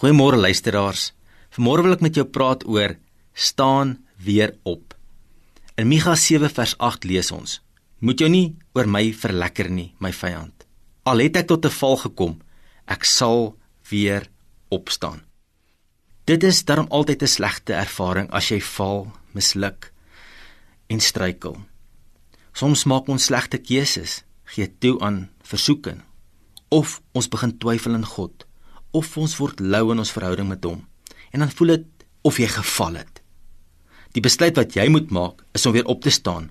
Goeiemôre luisteraars. Vanmôre wil ek met jou praat oor staan weer op. In Mikha 7 vers 8 lees ons: Moet jou nie oor my verlekker nie, my vyand. Al het ek tot 'n val gekom, ek sal weer opstaan. Dit is darm altyd 'n slegte ervaring as jy val, misluk en struikel. Soms maak ons slegte keuses, gee toe aan versoeking of ons begin twyfel in God of ons word lou in ons verhouding met hom. En dan voel dit of jy geval het. Die besluit wat jy moet maak is om weer op te staan,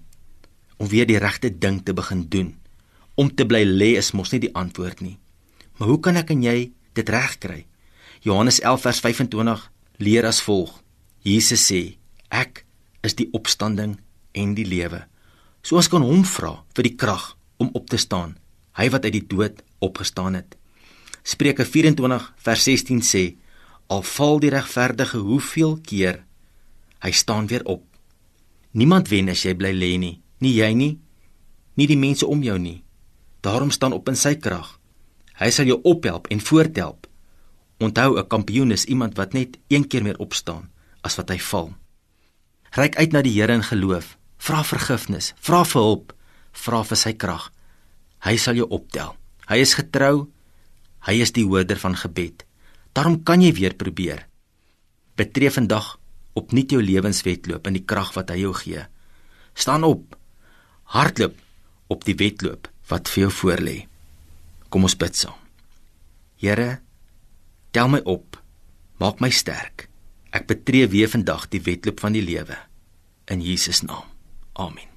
om weer die regte ding te begin doen. Om te bly lê is mos nie die antwoord nie. Maar hoe kan ek en jy dit regkry? Johannes 11 vers 25 leer as volg: Jesus sê: Ek is die opstanding en die lewe. So ons kan hom vra vir die krag om op te staan, hy wat uit die dood opgestaan het. Spreuke 24 vers 16 sê: Al val die regverdige hoeveel keer, hy staan weer op. Niemand wen as jy bly lê nie, nie jy nie, nie die mense om jou nie. Daarom staan op in sy krag. Hy sal jou ophelp en voorthelp. Onthou, 'n kampioen is iemand wat net een keer meer opstaan as wat hy val. Ryk uit na die Here in geloof. Vra vergifnis, vra vir hulp, vra vir sy krag. Hy sal jou optel. Hy is getrou Hy is die hoorder van gebed. Daarom kan jy weer probeer. Betref vandag opnuut jou lewenswetloop in die krag wat hy jou gee. Staan op. Hardloop op die wedloop wat vir jou voorlê. Kom ons bid saam. Here, tel my op. Maak my sterk. Ek betree weer vandag die wedloop van die lewe in Jesus naam. Amen.